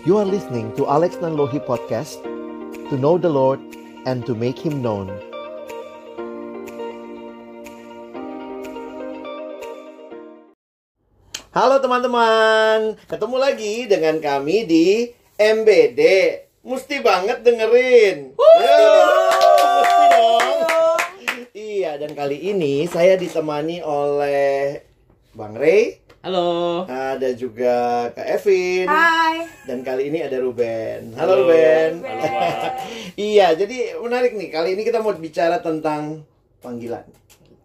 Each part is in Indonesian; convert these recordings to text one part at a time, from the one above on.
You are listening to Alex Nanlohi Podcast To know the Lord and to make Him known Halo teman-teman, ketemu lagi dengan kami di MBD. Mesti banget dengerin. Mesti dong. Iya, dan kali ini saya ditemani oleh Bang Ray, Halo. ada juga Kak Evin, Hai. dan kali ini ada Ruben. Halo, Halo. Ruben. Halo, iya, jadi menarik nih. Kali ini kita mau bicara tentang panggilan.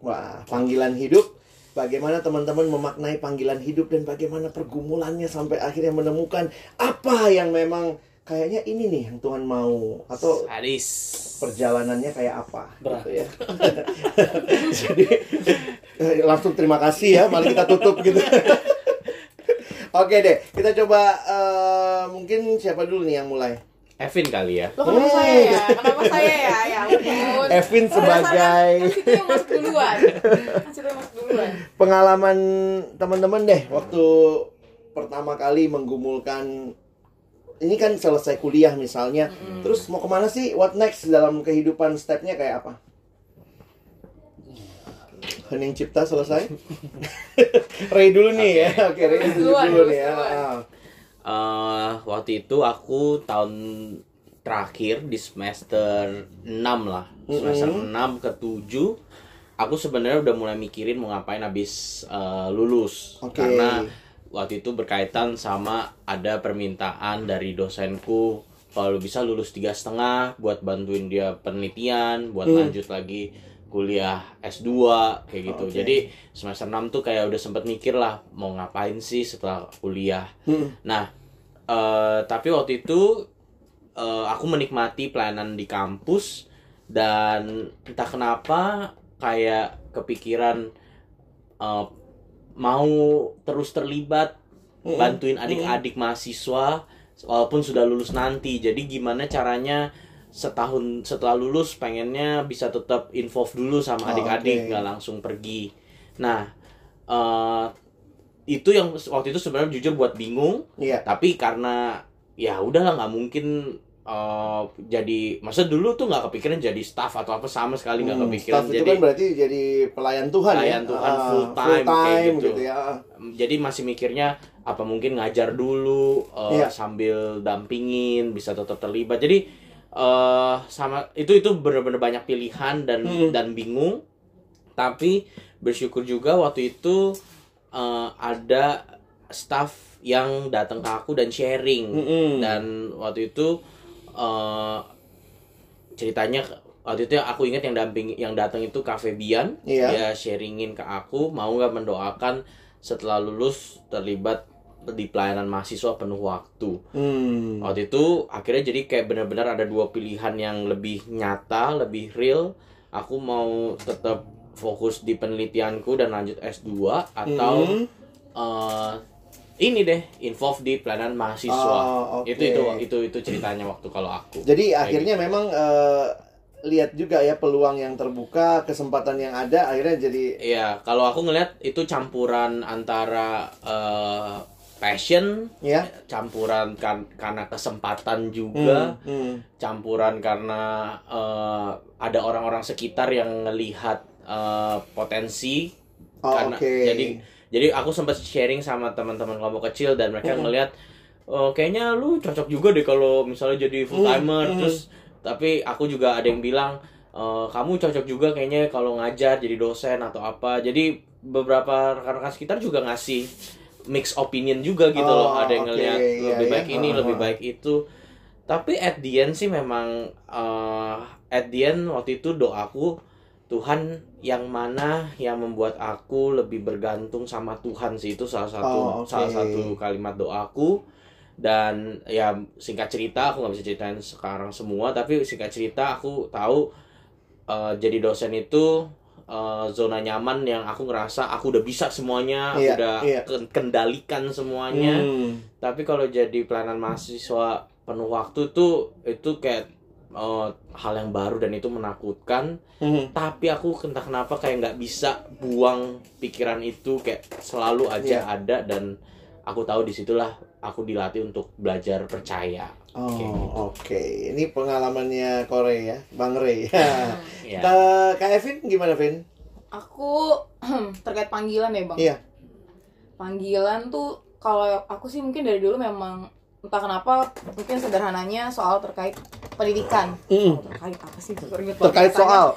Wah, panggilan hidup. Bagaimana teman-teman memaknai panggilan hidup dan bagaimana pergumulannya sampai akhirnya menemukan apa yang memang kayaknya ini nih yang Tuhan mau atau Sadis. perjalanannya kayak apa Berat. gitu ya. Jadi eh, langsung terima kasih ya, mari kita tutup gitu. Oke deh, kita coba eh, mungkin siapa dulu nih yang mulai? Evin kali ya. Lo kenapa Hmm. saya ya? Kenapa saya ya? Ya ampun. Evin sebagai Kan masuk duluan. Kan masuk duluan. pengalaman teman-teman deh waktu pertama kali menggumulkan ini kan selesai kuliah misalnya, terus mau ke mana sih? What next dalam kehidupan stepnya kayak apa? Hening Cipta selesai. Ray dulu nih ya. Oke, Ray dulu, dulu nih ya. Eh, waktu itu aku tahun terakhir di semester 6 lah. Semester 6 ke 7 aku sebenarnya udah mulai mikirin mau ngapain habis eh, lulus. Oke. Karena waktu itu berkaitan sama ada permintaan dari dosenku kalau bisa lulus tiga setengah buat bantuin dia penelitian, buat Hmm. lanjut lagi kuliah S2 kayak gitu. Oke. Jadi semester 6 tuh kayak udah sempet mikir lah mau ngapain sih setelah kuliah. Hmm. Nah, eh, tapi waktu itu eh, aku menikmati pelayanan di kampus dan entah kenapa kayak kepikiran eh, mau terus terlibat bantuin adik-adik mahasiswa walaupun sudah lulus nanti. Jadi gimana caranya setahun setelah lulus pengennya bisa tetap involve dulu sama Oh, adik-adik oke. nggak langsung pergi. Nah, eh, itu yang waktu itu sebenarnya jujur buat bingung Iya. tapi karena ya udahlah nggak mungkin eh, jadi masa dulu tuh nggak kepikiran jadi staff atau apa sama sekali nggak Hmm, kepikiran staff itu jadi kan berarti jadi pelayan Tuhan Pelayan ya. Tuhan Ah, full time, kayak gitu. ya. jadi masih mikirnya apa mungkin ngajar dulu eh, Iya. sambil dampingin bisa tetap terlibat jadi eh sama itu itu bener-bener banyak pilihan dan Hmm. dan bingung tapi bersyukur juga waktu itu eh, ada staff yang datang ke aku dan sharing Mm-mm. dan waktu itu eh ceritanya waktu itu aku ingat yang damping yang datang itu Cafe Bian Iya. dia sharingin ke aku mau nggak mendoakan setelah lulus terlibat di pelayanan mahasiswa penuh waktu Hmm. waktu itu akhirnya jadi kayak benar-benar ada dua pilihan yang lebih nyata lebih real aku mau tetap fokus di penelitianku dan lanjut S2 atau Hmm. eh, ini deh involve di pelayanan mahasiswa Oh, oke. itu itu itu itu ceritanya waktu kalau aku Jadi Kayak akhirnya memang eh, lihat juga ya peluang yang terbuka, kesempatan yang ada akhirnya jadi Iya, kalau aku ngeliat itu campuran antara eh, passion, ya. campuran kan- karena kesempatan juga, Hmm, hmm. campuran karena eh, ada orang-orang sekitar yang ngelihat eh, potensi. Oh, karena oke. jadi jadi aku sempat sharing sama teman-teman kelompok kecil dan mereka Hmm. ngelihat "Oh, kayaknya lu cocok juga deh kalau misalnya jadi full timer hmm. terus tapi aku juga ada yang bilang "Eh, kamu cocok juga kayaknya kalau ngajar jadi dosen atau apa jadi beberapa rekan-rekan sekitar juga ngasih mix opinion juga gitu Oh, loh ada yang oke, ngelihat iya, lebih iya. baik ini Ha, lebih baik itu tapi at the end sih memang eh, at the end waktu itu doaku Tuhan yang mana yang membuat aku lebih bergantung sama Tuhan sih itu salah satu Oh, oke. salah satu kalimat doaku dan ya singkat cerita aku nggak bisa ceritain sekarang semua tapi singkat cerita aku tahu eh, jadi dosen itu eh, zona nyaman yang aku ngerasa aku udah bisa semuanya aku Iya, udah iya. ken- kendalikan semuanya Hmm. tapi kalau jadi pelayanan mahasiswa penuh waktu tuh itu kayak eh, hal yang baru dan itu menakutkan Hmm. tapi aku entah kenapa kayak nggak bisa buang pikiran itu kayak selalu aja Iya. ada dan aku tahu di situlah aku dilatih untuk belajar percaya Oh, Kayak oke. gitu. Ini pengalamannya Korea ya, Bang Ray. ya Kak Kak Evin gimana, Vin? Aku terkait panggilan ya bang. Iya. Panggilan tuh kalau aku sih mungkin dari dulu memang entah kenapa mungkin sederhananya soal terkait pendidikan. Mm. Terkait apa sih? Terkait soal.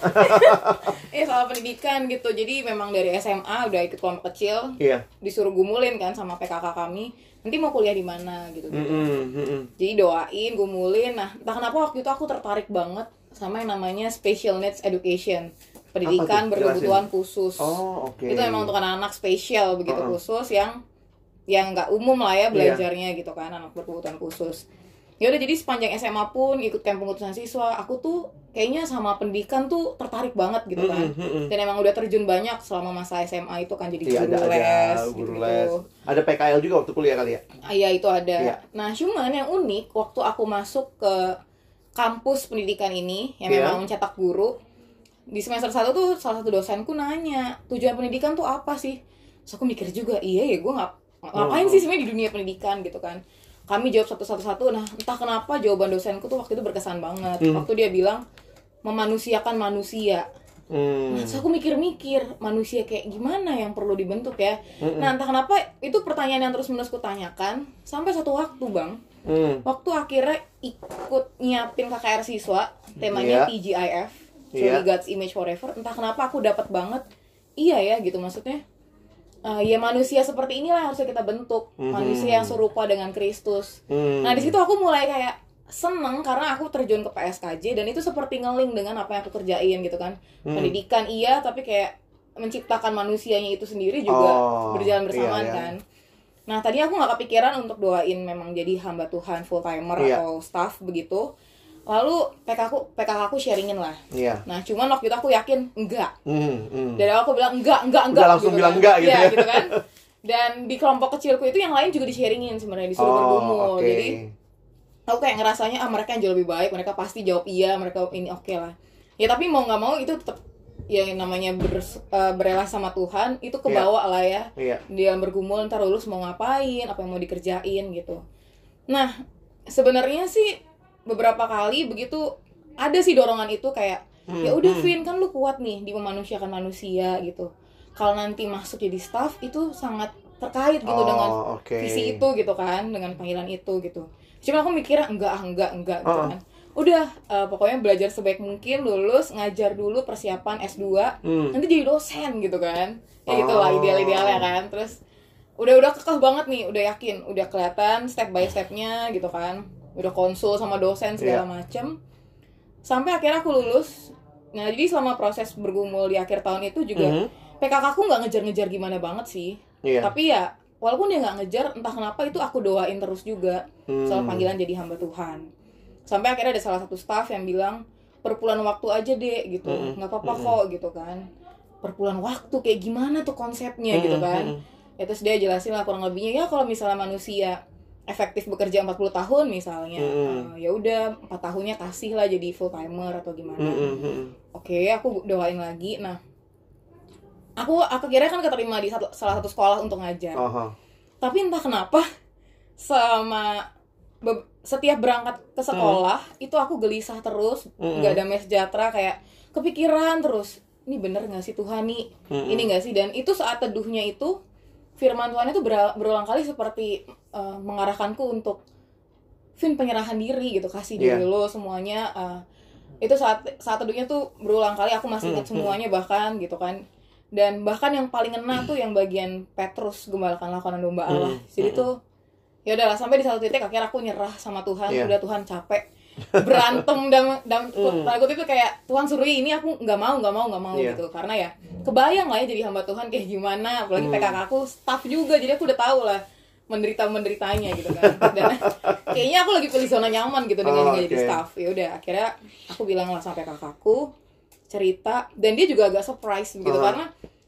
Eh soal pendidikan gitu. Jadi memang dari SMA udah ikut kelompok kecil, Iya. disuruh gumulin kan sama PKK kami. Nanti mau kuliah di mana gitu. Mm-mm, mm-mm. Jadi doain, gumulin. Nah, entah kenapa waktu itu aku tertarik banget sama yang namanya special needs education. Pendidikan berkebutuhan khusus. Oh, oke. Itu memang untuk anak-anak spesial begitu Uh-uh. khusus yang yang nggak umum lah Iya. ya belajarnya gitu kan anak berkebutuhan khusus. Ya udah jadi sepanjang SMA pun ikut camp pengutusan siswa, aku tuh kayaknya sama pendidikan tuh tertarik banget gitu kan. Mm-mm, mm-mm. Dan emang udah terjun banyak selama masa SMA itu kan jadi Iya, guru ada les, ada guru gitu. les. Ada PKL juga waktu kuliah kali ya? Ah, Iya itu ada. Iya. Nah cuman yang unik waktu aku masuk ke kampus pendidikan ini yang Iya. memang mencetak guru di semester satu tuh salah satu dosenku nanya tujuan pendidikan tuh apa sih? Terus aku mikir juga iya ya gue ngap ngapain Hmm. sih sebenarnya di dunia pendidikan gitu kan? Kami jawab satu-satu-satu. Nah entah kenapa jawaban dosenku tuh waktu itu berkesan banget. Hmm. Waktu dia bilang memanusiakan manusia. Hmm. Nah, aku mikir-mikir manusia kayak gimana yang perlu dibentuk ya. Mm-mm. Nah, entah kenapa itu pertanyaan yang terus-menerus kutanyakan sampai satu waktu, Bang. Hmm. Waktu akhirnya ikut nyiapin KKR siswa, temanya. TGIF, Iya. Truly God's Image Forever. Entah kenapa aku dapat banget iya ya gitu maksudnya. Eh, ya manusia seperti inilah yang harusnya kita bentuk, Mhm. manusia yang serupa dengan Kristus. Hmm. Nah, di situ aku mulai kayak seneng karena aku terjun ke PSKJ dan itu seperti ngeling dengan apa yang aku kerjain gitu kan. Hmm. Pendidikan iya, tapi kayak menciptakan manusianya itu sendiri juga Oh, berjalan bersamaan iya, iya. kan. Nah, tadi aku nggak kepikiran untuk doain memang jadi hamba Tuhan full timer Iya. atau staff begitu. Lalu PK aku PKK aku sharingin lah. Iya. Nah, cuman waktu itu aku yakin enggak. Hmm. hmm. Dari awal aku bilang enggak, enggak, enggak. Udah langsung bilang kan. enggak gitu Iya, ya. gitu kan. Dan di kelompok kecilku itu yang lain juga di-sharingin sebenarnya disuruh Oh, bergumul. oke. Jadi aku kayak ngerasanya ah mereka yang jauh lebih baik mereka pasti jawab iya mereka ini oke lah ya tapi mau nggak mau itu tetap yang namanya ber, eh, berelasi sama Tuhan itu kebawa lah ya Iya. dia bergumul ntar lulus mau ngapain apa yang mau dikerjain gitu nah sebenarnya sih beberapa kali begitu ada sih dorongan itu kayak Hmm, ya udah hmm. Vin kan lu kuat nih di memanusiakan manusia gitu kalau nanti masuk jadi staff itu sangat terkait gitu Oh, dengan oke. visi itu gitu kan dengan panggilan itu gitu cuma aku mikirnya enggak enggak enggak gitu Oh. kan udah eh, pokoknya belajar sebaik mungkin lulus ngajar dulu persiapan S2 Hmm. nanti jadi dosen gitu kan ya itulah Oh. ideal-idealnya kan terus udah udah kekeh banget nih udah yakin udah kelihatan step by stepnya gitu kan udah konsul sama dosen segala Iya. macem sampai akhirnya aku lulus nah jadi selama proses bergumul di akhir tahun itu juga Mhm. PKK aku nggak ngejar-ngejar gimana banget sih Iya. tapi ya walaupun dia nggak ngejar entah kenapa itu aku doain terus juga soal Hmm. panggilan jadi hamba Tuhan sampai akhirnya ada salah satu staff yang bilang perpuluhan waktu aja deh gitu Mm-mm. nggak apa-apa Mm-mm. kok gitu kan perpuluhan waktu kayak gimana tuh konsepnya gitu Hmm, kan hmm. ya terus dia jelasin lah kurang lebihnya ya kalau misalnya manusia efektif bekerja 40 tahun misalnya Mm-mm. eh, ya udah empat tahunnya kasih lah jadi full timer atau gimana Hmm, hmm, hmm. oke aku doain lagi nah aku aku kira kan keterima di satu- salah satu sekolah untuk ngajar Aha. tapi entah kenapa sama setiap berangkat ke sekolah itu aku gelisah terus nggak damai sejahtera kayak kepikiran terus ini bener nggak sih Tuhan nih Mm-mm. ini nggak sih dan itu saat teduhnya itu firman Tuhan itu ber- berulang kali seperti eh, mengarahkanku untuk Vin penyerahan diri gitu kasih diri Iya. lo semuanya eh, itu saat saat teduhnya tuh berulang kali aku masih ingat Hmm, semuanya bahkan gitu kan dan bahkan yang paling ngena tuh yang bagian Petrus gembalakanlah kawanan domba Allah Hmm, jadi hmm. tuh ya udahlah sampai di satu titik akhirnya aku nyerah sama Tuhan Iya. udah Tuhan capek berantem dan dan Hmm. tanda kutip itu kayak Tuhan suruh ini aku nggak mau nggak mau nggak mau Iya. gitu karena ya kebayang lah ya jadi hamba Tuhan kayak gimana apalagi Hmm. PKK aku staff juga jadi aku udah tahu lah menderita menderitanya gitu kan dan kayaknya aku lagi pilih zona nyaman gitu dengan Oh, nggak jadi oke. staff ya udah akhirnya aku bilang lah sampai kakakku cerita dan dia juga agak surprise gitu Uh-huh. karena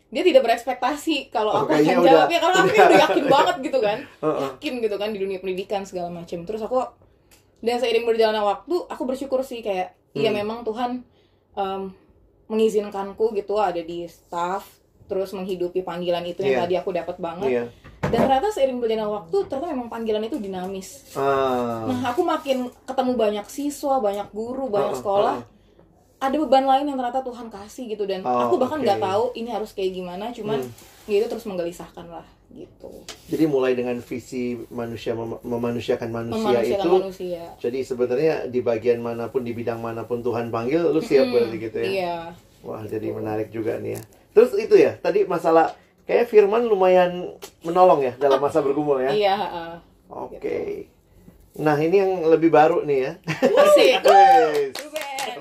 dia tidak berekspektasi kalau Oh, aku kayaknya akan udah- jawab ya karena aku udah- yakin banget gitu kan yakin gitu kan di dunia pendidikan segala macam terus aku dan seiring berjalannya waktu aku bersyukur sih kayak iya Hmm. memang Tuhan em, mengizinkanku gitu ada di staff terus menghidupi panggilan itu yang Iya. tadi aku dapat banget Iya. dan ternyata seiring berjalannya waktu ternyata memang panggilan itu dinamis Ah. nah aku makin ketemu banyak siswa banyak guru banyak Oh, sekolah oh. ada beban lain yang ternyata Tuhan kasih gitu dan Oh, aku bahkan nggak tahu ini harus kayak gimana cuman Hmm. ya itu terus menggelisahkan lah gitu Jadi mulai dengan visi manusia mem- memanusiakan manusia memanusiakan itu. manusia Jadi sebenarnya di bagian mana pun di bidang mana pun Tuhan panggil, lu siap berarti gitu ya. iya Wah, jadi menarik juga nih ya. Terus itu ya, tadi masalah kayak Firman lumayan menolong ya dalam masa bergumul ya. iya heeh. Oke. Nah, ini yang lebih baru nih ya. Ruben.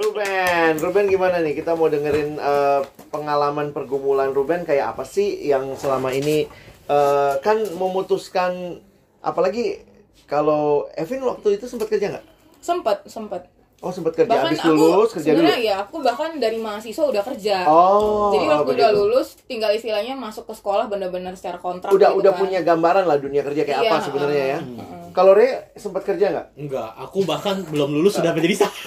Ruben, Ruben gimana nih? Kita mau dengerin eh, pengalaman pergumulan Ruben kayak apa sih yang selama ini eh, kan memutuskan apalagi kalau Evin waktu itu sempat kerja nggak? sempet sempet Oh sempat kerja, bahkan habis aku lulus kerja dulu. sebenarnya ya aku bahkan dari mahasiswa udah kerja Oh, jadi waktu udah begitu. lulus tinggal istilahnya masuk ke sekolah benar-benar secara kontrak Udah gitu udah kan. punya gambaran lah dunia kerja kayak Iya, apa sebenarnya ya. heeh. Kalau Re sempat kerja nggak? Enggak, aku bahkan belum lulus sudah menjadi sah.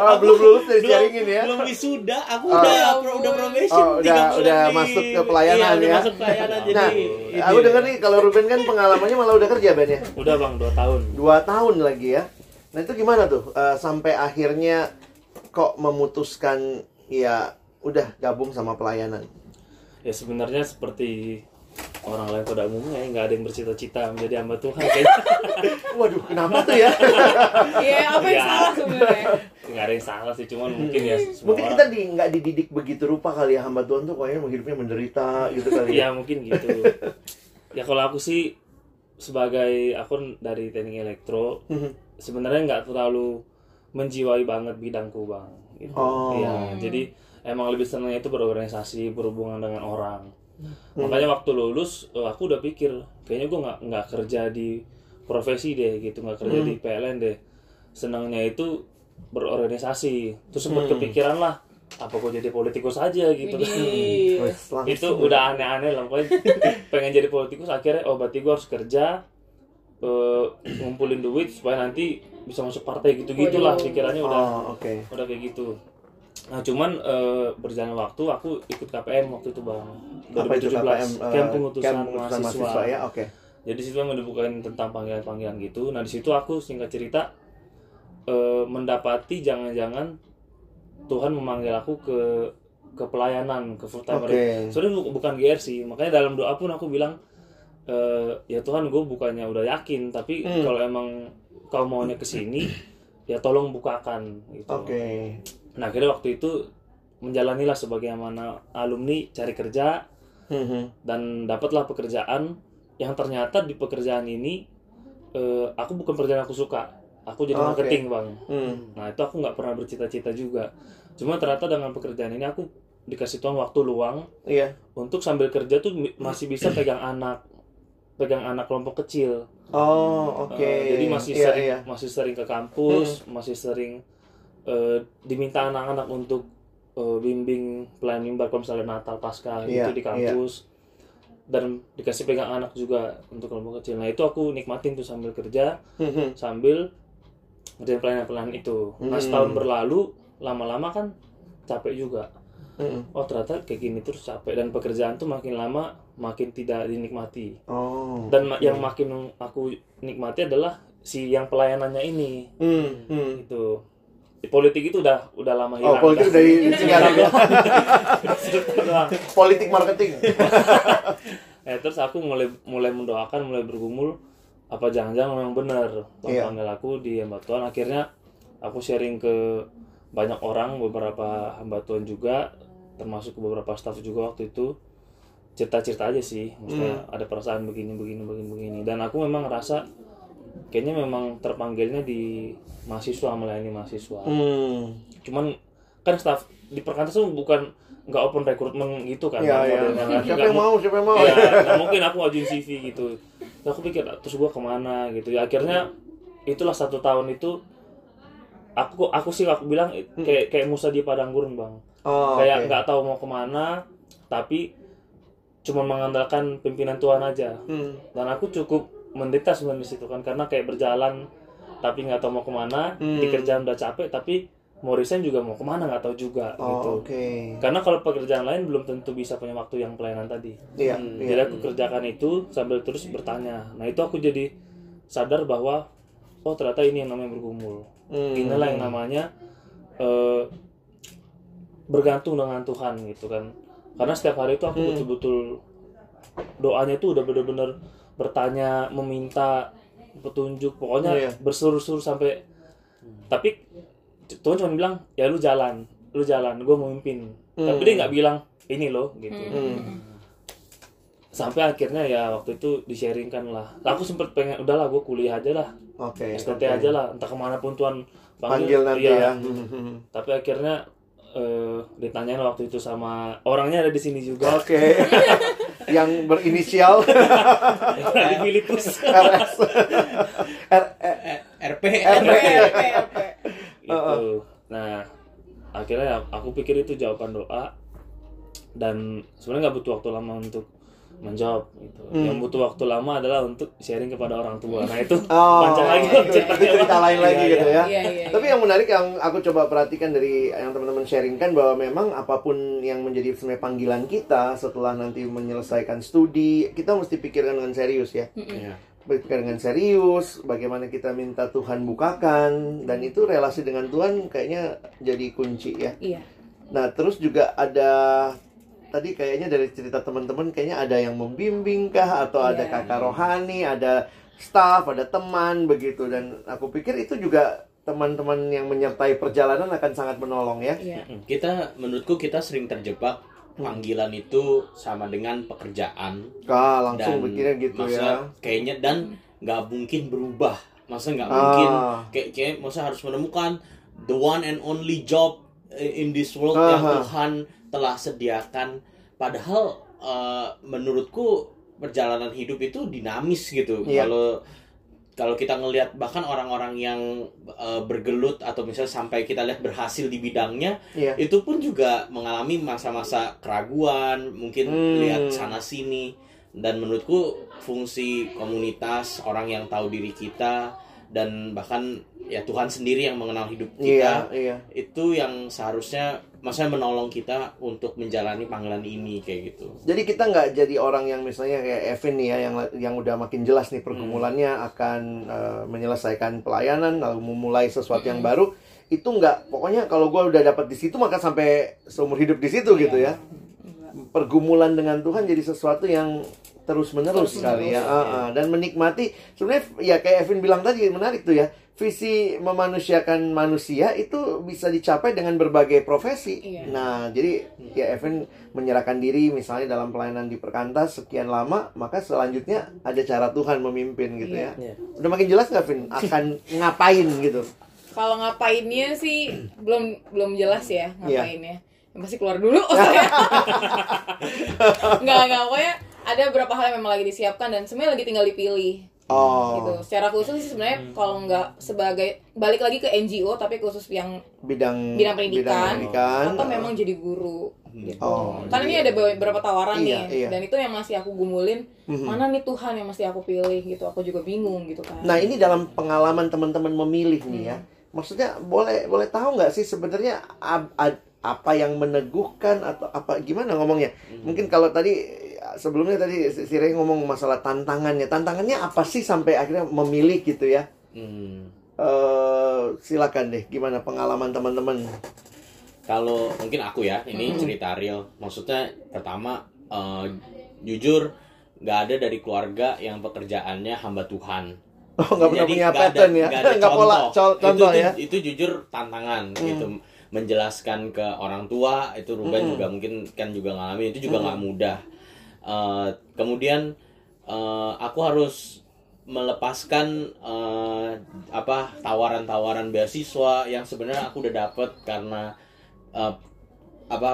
Oh, belum lulus dari belum, jaringin ya. belum wisuda, aku Oh. udah pro, udah probation Oh, udah- udah di- masuk ke pelayanan iya, udah ya. masuk pelayanan jadi Nah, ini. aku dengar nih kalau Ruben kan pengalamannya malah udah kerja Ben ya. udah bang dua tahun. Dua tahun lagi ya. Nah itu gimana tuh Eh, sampai akhirnya kok memutuskan ya udah gabung sama pelayanan. ya sebenarnya seperti orang lain pada umumnya ya, nggak ada yang bercita-cita menjadi hamba Tuhan kayaknya Waduh, kenapa tuh ya? iya apa yang Iya. salah sebenarnya nggak ada yang salah sih cuman mungkin ya semua Mungkin kita di nggak dididik begitu rupa kali ya hamba Tuhan tuh kayaknya hidupnya menderita gitu kali ya ya. mungkin gitu ya kalau aku sih sebagai aku dari teknik elektro Mhm. Sebenarnya nggak terlalu menjiwai banget bidangku bang. Gitu. Oh. ya jadi emang lebih senangnya itu berorganisasi berhubungan dengan orang. Makanya waktu lulus eh, aku udah pikir kayaknya gue nggak nggak kerja di profesi deh gitu. Nggak kerja di PLN deh. Senangnya itu berorganisasi. Terus sempat kepikiran lah apa gue jadi politikus aja gitu. Widih. Wes, langsung. itu udah aneh-aneh lah pokoknya. Pengen jadi politikus akhirnya oh berarti gue harus kerja eh, ngumpulin duit supaya nanti bisa masuk partai gitu gitulah Waduh. pikirannya udah Oh, oke. udah kayak gitu nah cuman eh, berjalan waktu aku ikut KPM waktu itu bang Apa itu 2017 KPM? eh, Camp pengutusan Camp pengutusan mahasiswa, ya, oke. jadi situ menunjukkan tentang panggilan-panggilan gitu nah di situ aku singkat cerita eh, mendapati jangan-jangan Tuhan memanggil aku ke ke pelayanan ke full time Oke. sebenarnya bu- bukan GR sih makanya dalam doa pun aku bilang eh, ya Tuhan gue bukannya udah yakin tapi Hmm. kalau emang kau maunya ke sini ya tolong bukakan gitu Oke. nah akhirnya waktu itu menjalanilah sebagaimana alumni cari kerja Mhm. dan dapatlah pekerjaan yang ternyata di pekerjaan ini eh, aku bukan pekerjaan aku suka aku jadi Oh, marketing bang Hmm. nah itu aku nggak pernah bercita-cita juga cuma ternyata dengan pekerjaan ini aku dikasih Tuhan waktu luang Iya. untuk sambil kerja tuh masih bisa pegang anak pegang anak kelompok kecil Oh, oke. Eh, jadi masih Iya, sering iya. masih sering ke kampus masih sering eh, diminta anak-anak untuk eh, bimbing kalau misalnya Natal Paskah Iya, gitu di kampus dan dikasih pegang anak juga untuk kelompok kecil nah itu aku nikmatin tuh sambil kerja Mhm. sambil ngerjain pelayanan-pelayanan itu nah Hmm. setahun berlalu lama-lama kan capek juga Mhm. oh ternyata kayak gini terus capek dan pekerjaan tuh makin lama makin tidak dinikmati Oh. dan ma- yang makin aku nikmati adalah si yang pelayanannya ini Hmm. Hmm. itu di politik itu udah udah lama Oh, hilang politik Udah- dari sekarang ya. Sebentar doang. Politik marketing. eh terus aku mulai mulai mendoakan mulai bergumul apa jangan-jangan memang benar Tuhan Iya. panggil aku di hamba Tuhan akhirnya aku sharing ke banyak orang beberapa hamba Tuhan juga termasuk ke beberapa staff juga waktu itu cerita-cerita aja sih maksudnya ada perasaan begini begini begini begini dan aku memang ngerasa kayaknya memang terpanggilnya di mahasiswa melayani mahasiswa Hmm. cuman kan staff di perkantas tuh bukan nggak open recruitment gitu kan iya. modelnya kan. Siapa yang mau? Siapa yang mau? Iya, nggak mungkin aku ajuin CV gitu Terus aku pikir terus gua ke mana gitu ya akhirnya itulah satu tahun itu aku aku sih aku bilang kayak kayak Musa di padang gurun bang Oh, kayak nggak tahu mau ke mana tapi cuma mengandalkan pimpinan Tuhan aja Hmm. dan aku cukup menderita sebenarnya di situ kan karena kayak berjalan tapi nggak tahu mau ke mana Hmm. di kerjaan udah capek tapi mau resign juga mau ke mana nggak tahu juga Oh, gitu oke. karena kalau pekerjaan lain belum tentu bisa punya waktu yang pelayanan tadi Iya, Hmm. iya. jadi aku kerjakan itu sambil terus bertanya nah itu aku jadi sadar bahwa oh ternyata ini yang namanya bergumul Hmm. inilah yang namanya eh, bergantung dengan Tuhan gitu kan karena setiap hari itu aku Hmm. betul-betul doanya itu udah bener-bener bertanya meminta petunjuk pokoknya Iya. berseluruh-seluruh sampai tapi Tuhan cuma bilang ya lu jalan lu jalan gue mau mimpin tapi Hmm. dia nggak bilang ini loh gitu Hmm. sampai akhirnya ya waktu itu di-sharingkan lah aku sempet pengen udahlah gue kuliah aja lah Oke. STT oke. aja lah entah ke mana pun Tuhan Panggil nanti iya. ya. Hmm. tapi akhirnya eh, ditanyain waktu itu sama orangnya ada di sini juga. Oke. yang berinisial. Di Filipus RS. R, RP RP, RP, gitu. Nah akhirnya aku pikir itu jawaban doa. Dan sebenarnya nggak butuh waktu lama untuk menjawab gitu Hmm. yang butuh waktu lama adalah untuk sharing kepada orang tua nah itu Oh, panjang lagi itu, ceritanya. itu cerita lain lagi Iya, gitu iya. ya. Iya, iya. Tapi yang menarik yang aku coba perhatikan dari yang teman-teman sharingkan bahwa memang apa pun yang menjadi sebenarnya panggilan kita setelah nanti menyelesaikan studi, kita mesti pikirkan dengan serius ya. Iya. Pikirkan dengan serius, bagaimana kita minta Tuhan bukakan dan itu relasi dengan Tuhan kayaknya jadi kunci ya. Iya. Nah, terus juga ada tadi kayaknya dari cerita teman-teman kayaknya ada yang membimbing kah atau ada Iya. kakak rohani, ada staff, ada teman begitu dan aku pikir itu juga teman-teman yang menyertai perjalanan akan sangat menolong ya. Iya. kita menurutku kita sering terjebak panggilan itu sama dengan pekerjaan Kah, langsung dan gitu masa ya. kayaknya dan nggak mungkin berubah masa nggak Ah. mungkin kayak kayak masa harus menemukan the one and only job in this world yang Aha. Tuhan telah sediakan padahal eh, menurutku perjalanan hidup itu dinamis gitu Iya. kalau kalau kita ngelihat bahkan orang-orang yang eh, bergelut atau misalnya sampai kita lihat berhasil di bidangnya Iya. itu pun juga mengalami masa-masa keraguan mungkin Hmm. lihat sana sini dan menurutku fungsi komunitas orang yang tahu diri kita dan bahkan ya Tuhan sendiri yang mengenal hidup Iya, kita. iya. itu yang seharusnya maksudnya menolong kita untuk menjalani panggilan ini kayak gitu. Jadi kita nggak jadi orang yang misalnya kayak Evan nih ya yang yang udah makin jelas nih pergumulannya akan eh, menyelesaikan pelayanan lalu memulai sesuatu yang baru. Itu nggak pokoknya kalau gua udah dapat di situ maka sampai seumur hidup di situ gitu ya. Pergumulan dengan Tuhan jadi sesuatu yang terus menerus Terus-menerus, sekali ya iya. Ah, ah. dan menikmati sebenarnya ya kayak Evan bilang tadi menarik tuh ya visi memanusiakan manusia itu bisa dicapai dengan berbagai profesi. Iya. Nah, jadi ya Evan menyerahkan diri misalnya dalam pelayanan di perkantas sekian lama, maka selanjutnya ada cara Tuhan memimpin gitu ya. Iya. Udah makin jelas nggak, Vin? Akan ngapain gitu? Kalau ngapainnya sih belum belum jelas ya Iya. ngapainnya. Yang pasti keluar dulu. Nggak nggak pokoknya ada beberapa hal yang memang lagi disiapkan dan semuanya lagi tinggal dipilih. Oh, Gitu. Secara khusus sih sebenarnya kalau nggak sebagai balik lagi ke NGO tapi khusus yang bidang bidang pendidikan, pendidikan. atau memang jadi guru. Gitu. Oh, Karena ini ada beberapa tawaran Iya, nih iya. dan itu yang masih aku gumulin. Mhm. Mana nih Tuhan yang mesti aku pilih gitu. Aku juga bingung gitu kan. Nah, ini dalam pengalaman teman-teman memilih nih ya. Maksudnya boleh boleh tahu nggak sih sebenarnya ab- apa yang meneguhkan atau apa gimana ngomongnya? Mungkin kalau tadi sebelumnya tadi si Ray ngomong masalah tantangannya. Tantangannya apa sih sampai akhirnya memilih gitu ya? Hmm. eh silakan deh gimana pengalaman teman-teman. Kalau mungkin aku ya, ini cerita real. Maksudnya pertama eh, jujur nggak ada dari keluarga yang pekerjaannya hamba Tuhan. Oh, nggak pernah punya pattern ya? nggak ada Nggak pola contoh. Itu- contoh itu, ya? Itu jujur tantangan gitu. Menjelaskan ke orang tua itu Ruben Mm-mm. juga mungkin kan juga ngalamin itu juga nggak mudah. Eh, kemudian eh, aku harus melepaskan eh, apa tawaran-tawaran beasiswa yang sebenarnya aku udah dapet karena eh, apa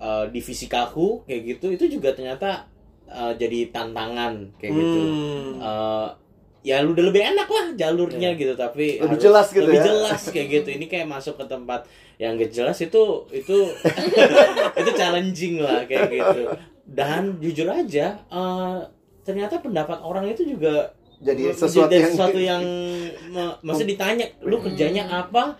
eh, di fisikalku kayak gitu itu juga ternyata eh, jadi tantangan kayak gitu Hmm. Ya lu udah lebih enak lah jalurnya gitu tapi Lebih jelas gitu lebih ya. jelas kayak gitu ini kayak masuk ke tempat yang gak jelas itu itu itu challenging lah kayak gitu dan jujur aja eh, ternyata pendapat orang itu juga Jadi sesuatu yang sesuatu yang me- maksudnya ditanya lu kerjanya apa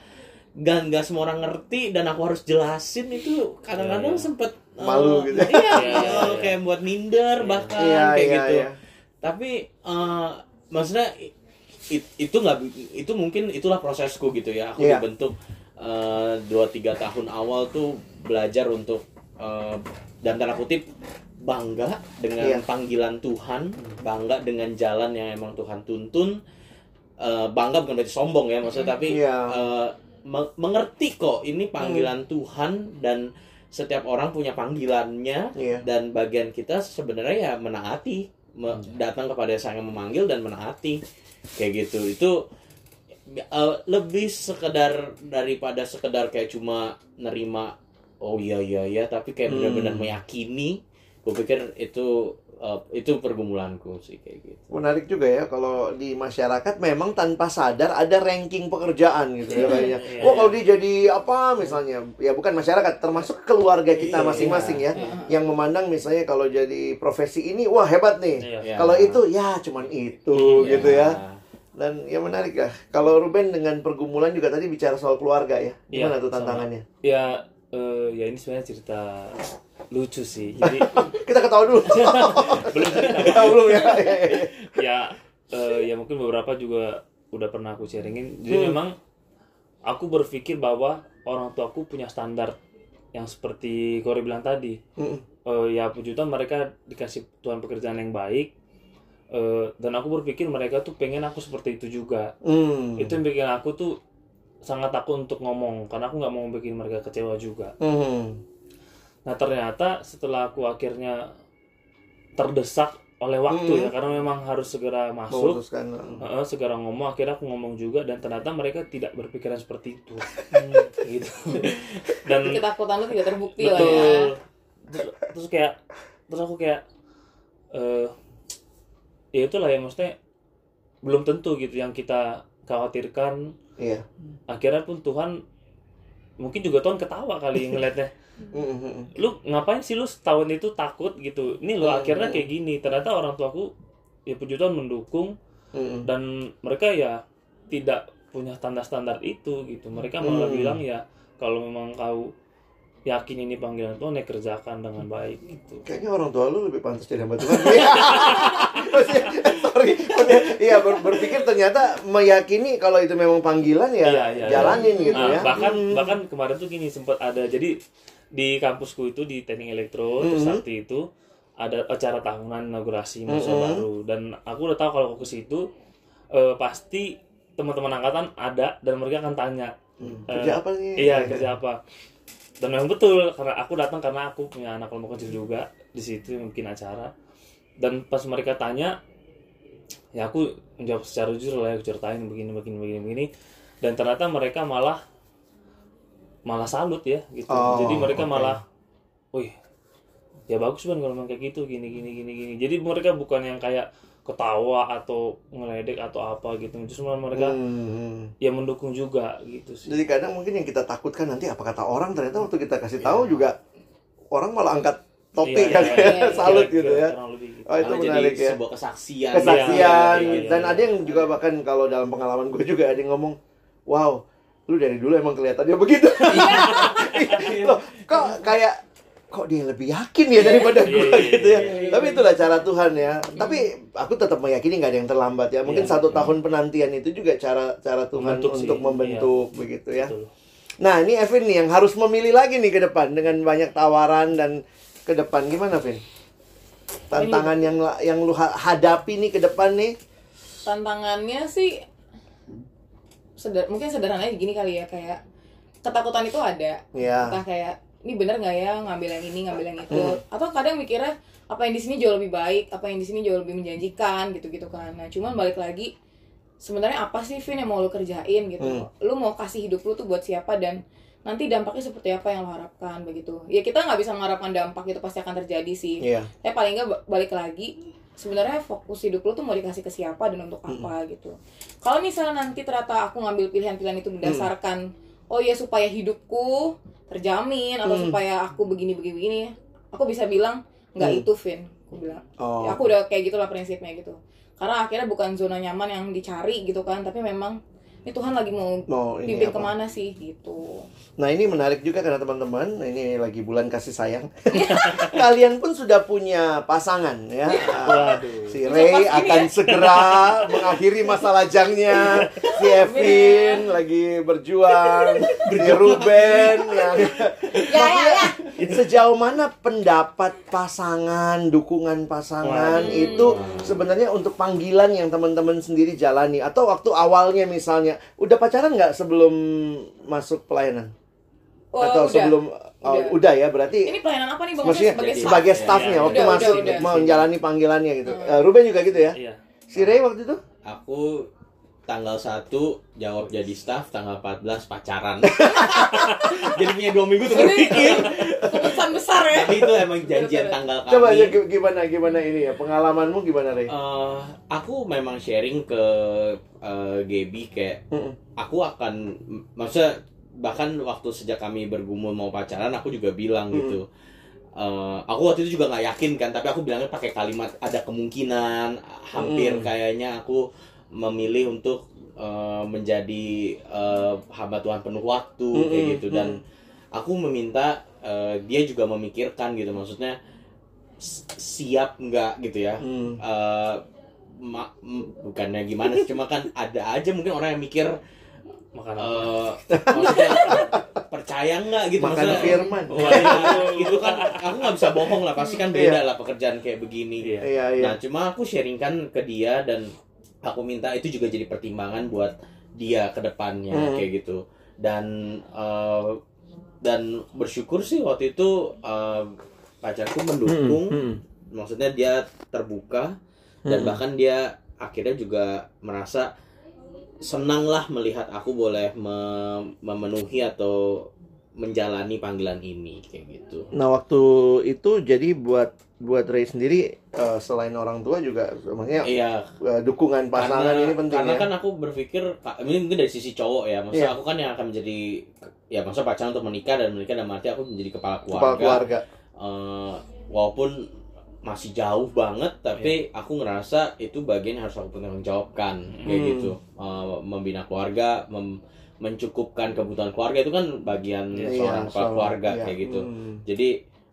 nggak nggak semua orang ngerti dan aku harus jelasin itu kadang-kadang Iya, iya. sempet eh, Malu gitu. iya, Iya, iya, iya, iya. kayak buat minder bahkan Iya, kayak iya, gitu iya. tapi eh, maksudnya it- itu nggak itu mungkin itulah prosesku gitu ya aku Iya. dibentuk eh, dua tiga tahun awal tuh belajar untuk eh, dan tanda kutip bangga dengan Iya. panggilan Tuhan bangga dengan jalan yang emang Tuhan tuntun Eh, bangga bukan berarti sombong ya maksudnya tapi Iya. eh, me- mengerti kok ini panggilan Tuhan dan setiap orang punya panggilannya Iya. dan bagian kita sebenarnya ya menaati me- datang kepada sang yang memanggil dan menaati. Kayak gitu. Itu eh, lebih sekedar daripada sekedar kayak cuma nerima oh iya iya iya tapi kayak Hmm. benar-benar meyakini. Gue pikir itu eh, itu pergumulanku sih kayak gitu Menarik juga ya kalau di masyarakat memang tanpa sadar ada ranking pekerjaan gitu ya Iya, kayaknya. iya, Wah kalau dia jadi apa misalnya ya bukan masyarakat termasuk keluarga kita Iya, masing-masing ya Iya. yang memandang misalnya kalau jadi profesi ini wah hebat nih. Iya. Iya. Kalau itu ya cuman itu Iya. gitu ya. Dan ya menarik ya. Kalau Ruben dengan pergumulan juga tadi bicara soal keluarga ya. Gimana Iya, tuh sama. tantangannya? Ya, eh, ya ini sebenarnya cerita lucu sih. Jadi Kita ketawa dulu. belum cerita. Ya, belum ya. Ya, ya, ya. mungkin beberapa juga udah pernah aku sharingin. Jadi Hmm. memang aku berpikir bahwa orang tua aku punya standar yang seperti Kori bilang tadi. Mm-mm. Eh, ya puji Tuhan mereka dikasih Tuhan pekerjaan yang baik. Eh, dan aku berpikir mereka tuh pengen aku seperti itu juga. Hmm. Itu yang bikin aku tuh sangat takut untuk ngomong karena aku nggak mau bikin mereka kecewa juga. Hmm. Nah ternyata setelah aku akhirnya terdesak oleh waktu Hmm. ya karena memang harus segera masuk, Memutuskan. Heeh, segera ngomong akhirnya aku ngomong juga dan ternyata mereka tidak berpikiran seperti itu, gitu. Dan ketakutan lu tidak terbukti lah ya betul. Terus, terus kayak terus aku kayak eh ya itulah ya maksudnya belum tentu gitu yang kita khawatirkan Iya. akhirnya pun Tuhan mungkin juga Tuhan ketawa kali ngeliatnya Mm-mm. Lu ngapain sih lu setahun itu takut gitu ini lo akhirnya kayak gini ternyata orang tuaku ya puji Tuhan mendukung dan mereka ya tidak punya standar-standar itu gitu mereka malah bilang ya kalau memang kau yakin ini panggilan Tuhan ya kerjakan dengan baik gitu Kayaknya orang tua lu lebih pantas jadi hamba Tuhan. Sorry. Iya ber- berpikir ternyata meyakini kalau itu memang panggilan ya Iya, iya, jalanin iya. gitu Nah, ya. bahkan Hmm. bahkan kemarin tuh gini sempat ada jadi di kampusku itu di teknik elektro Mhm. Trisakti itu ada acara tahunan inaugurasi mahasiswa Mhm. baru dan aku udah tahu kalau aku ke situ eh, pasti teman-teman angkatan ada dan mereka akan tanya Hmm. eh, Kerja apa nih? iya kerja apa dan memang betul karena aku datang karena aku punya anak kelompok kecil juga di situ bikin acara dan pas mereka tanya ya aku menjawab secara jujur lah ya, aku ceritain begini begini begini begini dan ternyata mereka malah malah salut ya gitu Oh, jadi mereka oke. malah wih ya bagus kan kalau memang kayak gitu gini gini gini gini jadi mereka bukan yang kayak ketawa atau ngeledek atau apa gitu justru malah mereka Hmm. ya mendukung juga gitu sih Jadi kadang mungkin yang kita takutkan nanti apa kata orang ternyata waktu kita kasih tahu juga orang malah angkat topi Iya, kan iya, iya. salut Kira-kira gitu ya. gitu. Oh itu Malah menarik jadi ya. sebuah kesaksian Kesaksian Iya, iya, iya, dan iya. ada yang juga bahkan kalau dalam pengalaman gue juga ada yang ngomong, wow, lu dari dulu emang kelihatannya begitu. Loh, kok kayak kok dia lebih yakin ya daripada gue Iya, iya, gitu ya. iya, iya. Tapi itulah cara Tuhan ya. Tapi aku tetap meyakini nggak ada yang terlambat ya. Mungkin Iya, satu iya. tahun penantian itu juga cara cara Tuhan Membentuk sih, untuk membentuk begitu ya. Betul. Nah ini Evin nih yang harus memilih lagi nih ke depan dengan banyak tawaran dan ke depan gimana Vin? Tantangan yang yang lu ha- hadapi nih ke depan nih. tantangannya sih seder mungkin sederhananya gini kali ya kayak ketakutan itu ada Ya. entah kayak ini bener nggak ya ngambil yang ini ngambil yang itu Hmm. atau kadang mikirnya apa yang di sini jauh lebih baik apa yang di sini jauh lebih menjanjikan gitu gitu kan nah cuman balik lagi sebenarnya apa sih Vin yang mau lu kerjain gitu Hmm. lu mau kasih hidup lu tuh buat siapa dan nanti dampaknya seperti apa yang lo harapkan begitu ya kita nggak bisa mengharapkan dampak itu pasti akan terjadi sih Iya. tapi paling nggak ba- balik lagi sebenarnya fokus hidup lu tuh mau dikasih ke siapa dan untuk apa gitu kalau misalnya nanti ternyata aku ngambil pilihan-pilihan itu berdasarkan oh ya supaya hidupku terjamin atau Hmm. supaya aku begini begini begini aku bisa bilang nggak Hmm. itu Vin aku bilang Oh. Ya, aku udah kayak gitulah prinsipnya gitu karena akhirnya bukan zona nyaman yang dicari gitu kan tapi memang ini Tuhan lagi mau Mau pimpin apa? ke mana sih gitu Nah ini menarik juga karena teman-teman ini lagi bulan kasih sayang. Kalian pun sudah punya pasangan ya. Waduh. Si Ray akan segera mengakhiri masa lajangnya. Si Evin lagi berjuang. Si Ruben yang ya ya ya sejauh mana pendapat pasangan, dukungan pasangan itu sebenarnya untuk panggilan yang teman-teman sendiri jalani atau waktu awalnya misalnya udah pacaran nggak sebelum masuk pelayanan? Oh, atau udah. sebelum oh, Udah. udah ya berarti ini pelayanan apa nih bang maksudnya sebagai staff sebagai staff. staffnya Ya, waktu udah, masuk udah, udah. mau menjalani panggilannya gitu. Eh, Ruben juga gitu ya? Iya. Si Ray waktu itu? Aku tanggal 1 jawab jadi staff, tanggal 14 pacaran. jadi punya dua minggu tuh berpikir. keputusan besar ya Tapi itu emang janjian tanggal kami. Coba ya gi- gimana gimana ini ya pengalamanmu gimana Ray? Eh, aku memang sharing ke eh, Gaby kayak aku akan maksudnya bahkan waktu sejak kami bergumul mau pacaran aku juga bilang gitu Eh, aku waktu itu juga nggak yakin kan tapi aku bilangnya pakai kalimat ada kemungkinan hampir Hmm. kayaknya aku memilih untuk eh, menjadi eh, hamba Tuhan penuh waktu kayak Mm-mm, gitu. Dan aku meminta eh, dia juga memikirkan gitu. Maksudnya siap nggak gitu ya? Hmm. eh ma- m- bukannya gimana sih? Cuma kan ada aja mungkin orang yang mikir Makan maksudnya percaya nggak gitu? Makan maksudnya firman. Wah, itu, itu kan aku nggak bisa bohong lah. Pasti kan beda lah pekerjaan kayak begini. Iya. Iya iya. nah cuma aku sharingkan ke dia dan aku minta itu juga jadi pertimbangan buat dia ke depannya Hmm. kayak gitu dan eh, dan bersyukur sih waktu itu eh, pacarku mendukung Hmm, maksudnya dia terbuka dan Hmm. bahkan dia akhirnya juga merasa senang lah melihat aku boleh me- memenuhi atau menjalani panggilan ini kayak gitu. Nah waktu itu jadi buat buat Ray sendiri eh, selain orang tua juga maksudnya Iya, eh, dukungan pasangan karena, ini penting karena ya. kan aku berpikir ini mungkin dari sisi cowok ya, maksudnya Iya. aku kan yang akan menjadi ya maksudnya pacaran untuk menikah dan menikah dan arti aku menjadi kepala keluarga. Kepala keluarga. Eh, walaupun masih jauh banget tapi Iya. aku ngerasa itu bagian yang harus aku bertanggung jawabkan kayak Hmm. gitu Eh, membina keluarga mem- mencukupkan kebutuhan keluarga itu kan bagian Iya, seorang kepala keluarga iya. kayak gitu Hmm. jadi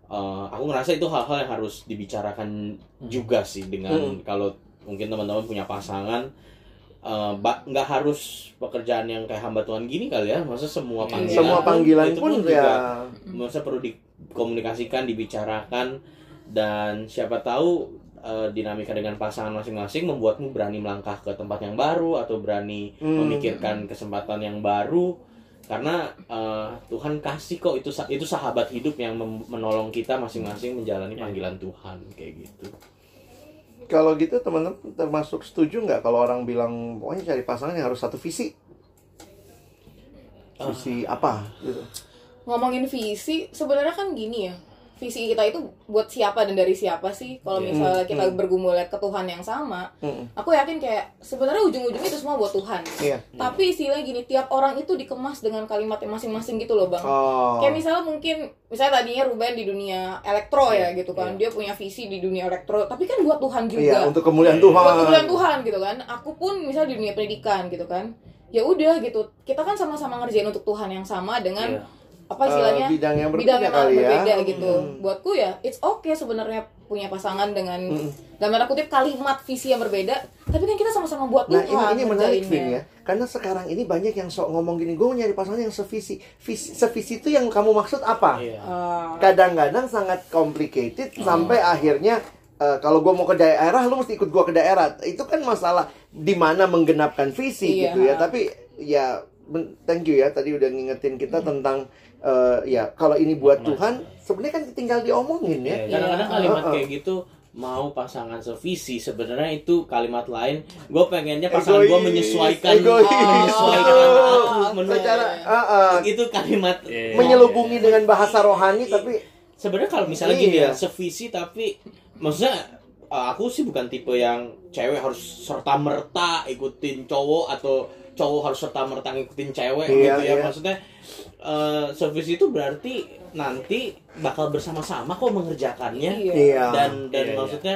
eh, aku ngerasa itu hal-hal yang harus dibicarakan juga sih dengan Hmm. kalau mungkin teman-teman punya pasangan eh, nggak harus pekerjaan yang kayak hamba Tuhan gini kali ya maksudnya semua Iya. panggilan Semua panggilan itu pun juga ya maksudnya perlu dikomunikasikan, dibicarakan dan siapa tahu eh, dinamika dengan pasangan masing-masing membuatmu berani melangkah ke tempat yang baru atau berani Hmm. memikirkan kesempatan yang baru karena eh, Tuhan kasih kok itu itu sahabat hidup yang menolong kita masing-masing menjalani panggilan Tuhan kayak gitu. kalau gitu teman-teman termasuk setuju nggak kalau orang bilang pokoknya cari pasangan yang harus satu visi. Visi apa gitu. ngomongin visi sebenarnya kan gini ya visi kita itu buat siapa dan dari siapa sih kalau Iya. misalnya kita Hmm. bergumul ke Tuhan yang sama Mm-mm. aku yakin kayak sebenarnya ujung-ujungnya itu semua buat Tuhan Iya. tapi istilahnya gini tiap orang itu dikemas dengan kalimat yang masing-masing gitu loh bang Oh. Kayak misalnya mungkin misalnya tadinya Ruben di dunia elektro ya gitu kan. Dia punya visi di dunia elektro, tapi kan buat Tuhan juga. Iya, untuk kemuliaan Iya. Tuhan. Buat kemuliaan Tuhan gitu kan. Aku pun misalnya di dunia pendidikan gitu kan. Ya udah gitu. Kita kan sama-sama ngerjain untuk Tuhan yang sama dengan Iya. Apa istilahnya Eh, bidang yang berbeda bidang yang kali ya. berbeda gitu. Hmm. Buatku ya it's okay sebenarnya punya pasangan dengan Hmm. dalam tanda kutip kalimat visi yang berbeda, tapi kan kita sama-sama buat Nah Tuhan. ini ini menarik. Vin ya, karena sekarang ini banyak yang sok ngomong gini, gue nyari pasangan yang sevisi, visi, sevisi itu yang kamu maksud apa? Iya. Ah, Kadang-kadang sangat complicated sampai akhirnya eh, kalau gue mau ke daerah, lu mesti ikut gue ke daerah. Itu kan masalah di mana menggenapkan visi Iya. gitu ya. Tapi ya thank you ya tadi udah ngingetin kita tentang eh, ya kalau ini buat Tuhan sebenarnya kan tinggal diomongin ya. Iya, kadang-kadang Iya. kalimat Heeh. kayak gitu mau pasangan sevisi sebenarnya itu kalimat lain gue pengennya pasangan gue menyesuaikan Egois. menyesuaikan Oh. aku Secara ah, ah, itu kalimat Iya. menyelubungi dengan bahasa rohani tapi sebenarnya kalau misalnya gini Iya. ya sevisi tapi maksudnya uh, aku sih bukan tipe yang cewek harus serta merta ikutin cowok atau cowok harus serta merta ngikutin cewek Iya, gitu ya iya. maksudnya uh, sevisi itu berarti nanti bakal bersama-sama kok mengerjakannya Iya. iya. dan dan Iya, iya. maksudnya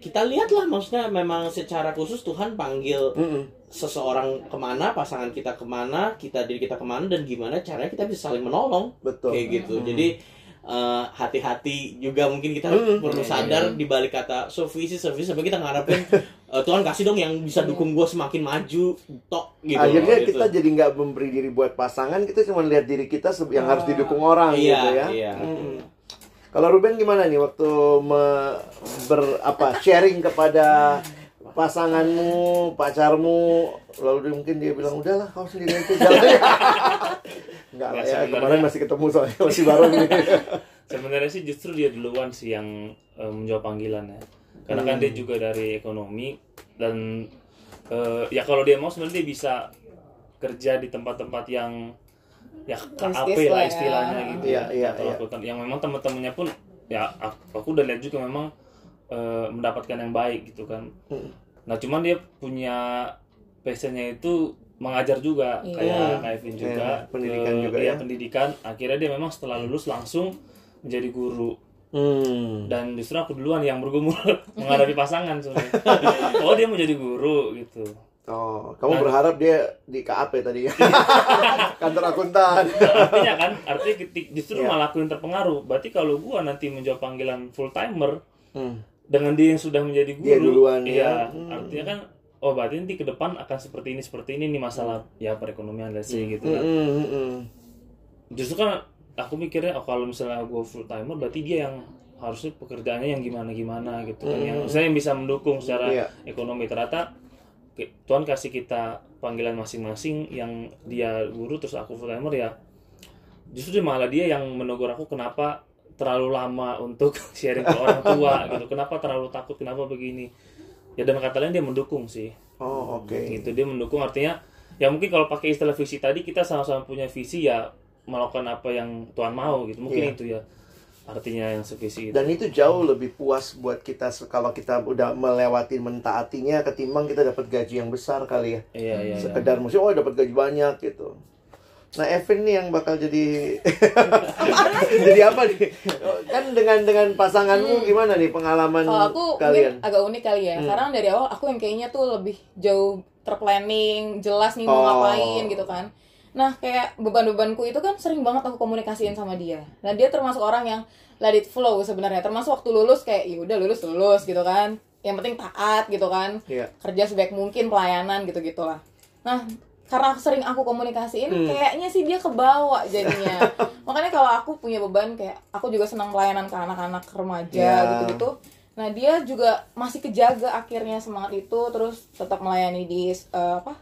kita lihatlah maksudnya memang secara khusus Tuhan panggil Mm-mm. seseorang ke mana, pasangan kita ke mana, kita diri kita ke mana, dan gimana caranya kita bisa saling menolong Betul. kayak gitu. Hmm. Jadi eh, hati-hati juga mungkin kita Hmm. perlu Iya, sadar di balik kata service service sampai kita ngarepin eh, Tuhan kasih dong yang bisa dukung gue semakin maju tok gitu. Akhirnya loh, kita gitu. jadi nggak memberi diri buat pasangan, kita cuma lihat diri kita yang harus Ah. didukung orang iya, gitu ya. iya. Hmm. Kalau Ruben gimana nih waktu me- ber apa sharing kepada pasanganmu, pacarmu, lalu dia- mungkin dia bilang udahlah kau sendiri aja jalan. Enggak lah ya, kemarin masih ketemu soalnya masih baru nih. sebenarnya sih justru dia duluan sih yang eh, menjawab panggilan ya karena kan Hmm. dia juga dari ekonomi dan eh, ya kalau dia mau sebenarnya dia bisa kerja di tempat-tempat yang ya apa ya lah ya. istilahnya gitu Iya, iya, Atau iya. lakukan yang memang teman-temannya pun ya aku, aku udah lihat juga memang eh, mendapatkan yang baik gitu kan Hmm. nah cuman dia punya passionnya itu mengajar juga Iya. kayak kayak Evin juga Iya, pendidikan ke- juga iya, ya. pendidikan akhirnya dia memang setelah lulus langsung menjadi guru Hmm. dan justru aku duluan yang bergumul menghadapi pasangan sebenarnya oh dia mau jadi guru gitu Oh, kamu Nah. berharap dia di KAP tadi ya? Kantor akuntan. artinya kan artinya ketik justru Iya. malah aku yang terpengaruh berarti kalau gua nanti menjawab panggilan full timer Hmm. dengan dia yang sudah menjadi guru Dia duluan, ya. iya Hmm. artinya kan oh berarti nanti ke depan akan seperti ini seperti ini nih masalah ya perekonomian let's say gitu kan hmm, hmm, hmm. justru kan aku mikirnya oh kalau misalnya gue full timer berarti dia yang harusnya pekerjaannya yang gimana gimana gitu kan yang Hmm. saya yang bisa mendukung secara Iya. ekonomi ternyata Tuhan kasih kita panggilan masing-masing yang dia guru terus aku full timer ya justru malah dia yang menegur aku kenapa terlalu lama untuk sharing ke orang tua gitu kenapa terlalu takut kenapa begini ya dan kata lain dia mendukung sih Oh, oke. gitu dia mendukung artinya ya mungkin kalau pakai istilah visi tadi kita sama-sama punya visi ya melakukan apa yang Tuhan mau gitu mungkin Iya. itu ya artinya yang sevisi itu Dan itu jauh lebih puas buat kita kalau kita udah melewati mentaatinya ketimbang kita dapat gaji yang besar kali ya. iya iya iya. Sekedar mesti oh dapat gaji banyak gitu. Nah, Evan nih yang bakal jadi jadi apa nih? Kan dengan dengan pasanganmu gimana nih pengalaman Kalau aku kalian? agak unik kali ya. Hmm. Karena dari awal aku yang kayaknya tuh lebih jauh terplanning, jelas nih mau Oh. ngapain gitu kan. Nah, kayak beban-bebanku itu kan sering banget aku komunikasiin sama dia. Nah, dia termasuk orang yang let it flow sebenarnya. Termasuk waktu lulus kayak ya udah lulus lulus gitu kan. Yang penting taat gitu kan. Iya. Kerja sebaik mungkin pelayanan gitu-gitulah. Nah, karena sering aku komunikasiin Hmm. kayaknya sih dia kebawa jadinya. Makanya kalau aku punya beban kayak aku juga senang pelayanan ke anak-anak remaja Ya. gitu-gitu. Nah, dia juga masih kejaga akhirnya semangat itu terus tetap melayani di eh, apa?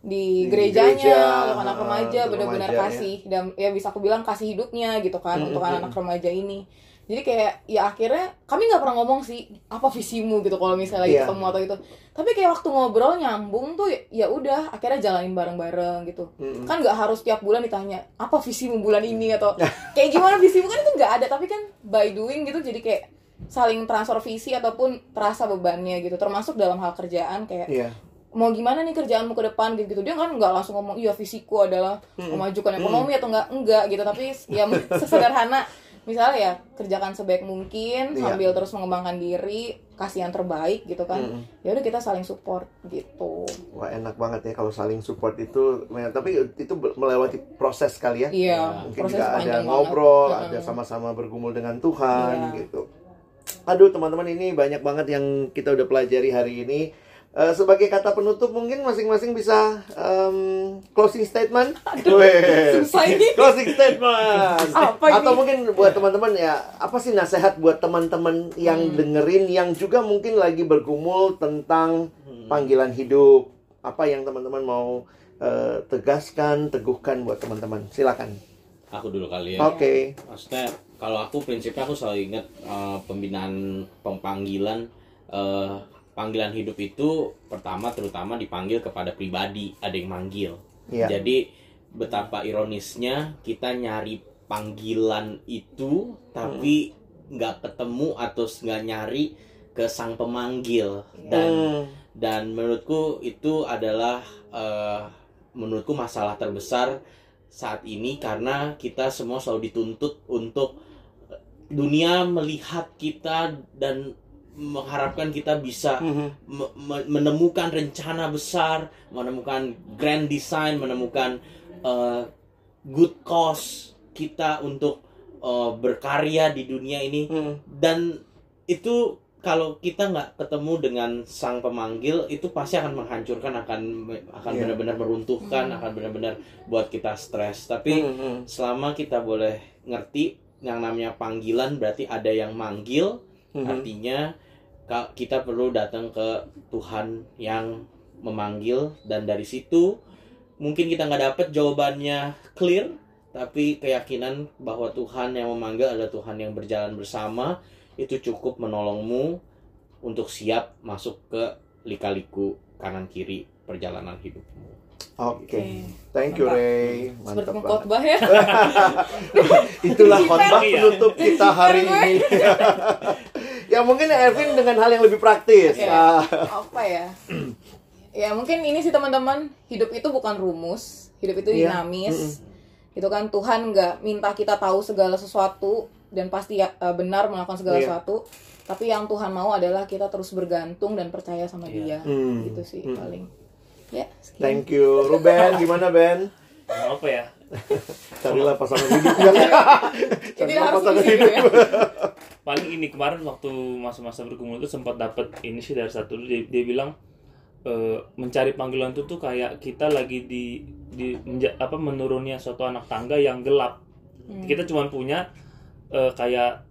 Di di gerejanya gereja, untuk anak ah, remaja benar-benar kasih dan ya bisa aku bilang kasih hidupnya gitu kan Hmm, untuk hmm, anak-anak remaja ini. Jadi kayak ya akhirnya kami nggak pernah ngomong sih apa visimu gitu kalau misalnya Iya. ketemu atau itu. Tapi kayak waktu ngobrol nyambung tuh ya- ya udah akhirnya jalanin bareng-bareng gitu. Mm-mm. Kan nggak harus tiap bulan ditanya apa visimu bulan ini atau kayak gimana visimu kan itu nggak ada tapi kan by doing gitu jadi kayak saling transfer visi ataupun terasa bebannya gitu termasuk dalam hal kerjaan kayak Iya. Mau gimana nih kerjaanmu ke depan gitu gitu dia kan nggak langsung ngomong iya visiku adalah memajukan ekonomi atau enggak enggak gitu tapi ya sesederhana misalnya ya kerjakan sebaik mungkin Iya. sambil terus mengembangkan diri kasih yang terbaik gitu kan Mm. ya udah kita saling support gitu Wah, enak banget ya kalau saling support itu. Tapi itu melewati proses kali ya. iya Mungkin proses juga ada panjang ngobrol, banget. ada sama-sama bergumul dengan Tuhan Iya. gitu. Aduh teman-teman ini banyak banget yang kita udah pelajari hari ini. Eh, sebagai kata penutup mungkin masing-masing bisa em, closing statement. Weh. susah ini closing statement. Apa ini? Atau mungkin buat teman-teman ya apa sih nasihat buat teman-teman yang Hmm. dengerin yang juga mungkin lagi bergumul tentang panggilan hidup. Apa yang teman-teman mau eh, tegaskan, teguhkan buat teman-teman. Silakan. Aku dulu kali ya. Oke. Maksudnya kalau aku prinsipnya aku selalu ingat eh, pembinaan panggilan eh, panggilan hidup itu pertama terutama dipanggil kepada pribadi, ada yang manggil. Iya. Jadi betapa ironisnya kita nyari panggilan itu tapi nggak ketemu atau nggak nyari ke sang pemanggil dan Hmm. dan menurutku itu adalah eh, menurutku masalah terbesar saat ini karena kita semua selalu dituntut untuk eh, dunia melihat kita dan mengharapkan kita bisa Mhm. me- me- menemukan rencana besar, menemukan grand design, menemukan uh, good cause kita untuk uh, berkarya di dunia ini Mhm. dan itu kalau kita nggak ketemu dengan sang pemanggil itu pasti akan menghancurkan akan akan Iya. benar-benar meruntuhkan akan benar-benar buat kita stres tapi Mhm. selama kita boleh ngerti yang namanya panggilan berarti ada yang manggil Mhm. artinya ka- kita perlu datang ke Tuhan yang memanggil dan dari situ mungkin kita nggak dapet jawabannya clear tapi keyakinan bahwa Tuhan yang memanggil adalah Tuhan yang berjalan bersama itu cukup menolongmu untuk siap masuk ke lika-liku kanan kiri perjalanan hidupmu. Oke. Thank you Ray. Seperti Mantap banget. pengkhotbah ya. Itulah khotbah penutup kita hari ini. ya mungkin Ervin dengan hal yang lebih praktis. Oke. Ah, Apa ya? Ya mungkin ini sih teman-teman, hidup itu bukan rumus, hidup itu Iya. dinamis. Itu kan Tuhan nggak minta kita tahu segala sesuatu dan pasti ya, eh, benar melakukan segala Iya. sesuatu. Tapi yang Tuhan mau adalah kita terus bergantung dan percaya sama Dia. Hmm. Gitu sih Hmm. paling. Ya, sekian. Thank you. Ruben, gimana Ben? Apa ya Carilah pasangan hidupnya. Jadi Carilah harus pasangan hidup. ya. paling ini kemarin waktu masa-masa bergumul itu sempat dapat ini sih dari satu dia, dia bilang eh, mencari panggilan itu tuh kayak kita lagi di di menja- apa menurunnya suatu anak tangga yang gelap Hmm. kita cuma punya eh, kayak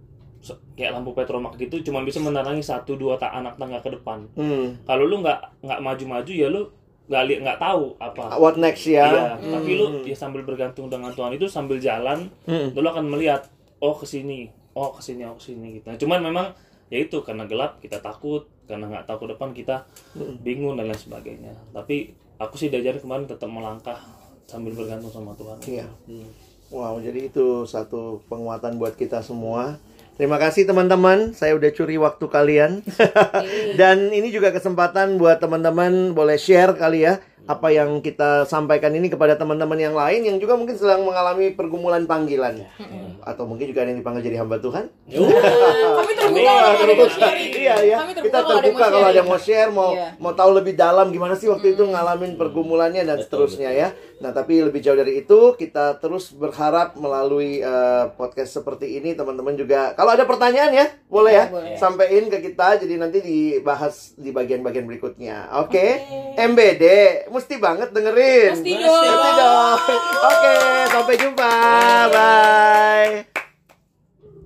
kayak lampu petromak gitu cuma bisa menerangi satu dua tak anak tangga ke depan Hmm. kalau lu nggak nggak maju-maju ya lu nggak li- nggak tahu apa What next Iya, ya? tapi lu ya sambil bergantung dengan Tuhan itu sambil jalan Hmm. lu akan melihat oh ke sini oh ke sini oh ke sini gitu Nah, cuman memang ya itu karena gelap kita takut karena nggak tahu ke depan kita bingung dan lain sebagainya tapi aku sih diajarin kemarin tetap melangkah sambil bergantung sama Tuhan Iya. Hmm. Wow, jadi itu satu penguatan buat kita semua. Terima kasih teman-teman, saya udah curi waktu kalian. Dan ini juga kesempatan buat teman-teman boleh share kali ya apa yang kita sampaikan ini kepada teman-teman yang lain yang juga mungkin sedang mengalami pergumulan panggilan. Atau mungkin juga ada yang dipanggil jadi hamba Tuhan. Kami terbuka kalau ada yang mau sharing. Iya ya, Kami kita kalau ada yang terbuka kalau ada yang mau share, mau Iya. mau tahu lebih dalam gimana sih waktu itu ngalamin pergumulannya dan seterusnya ya. Nah, tapi lebih jauh dari itu, kita terus berharap melalui eh, podcast seperti ini teman-teman juga kalau ada pertanyaan ya, boleh ya, Iya, boleh. sampaikan ke kita jadi nanti dibahas di bagian-bagian berikutnya. Oke. MBD mesti banget dengerin. Mesti dong. dong. Oke, sampai jumpa. Bye.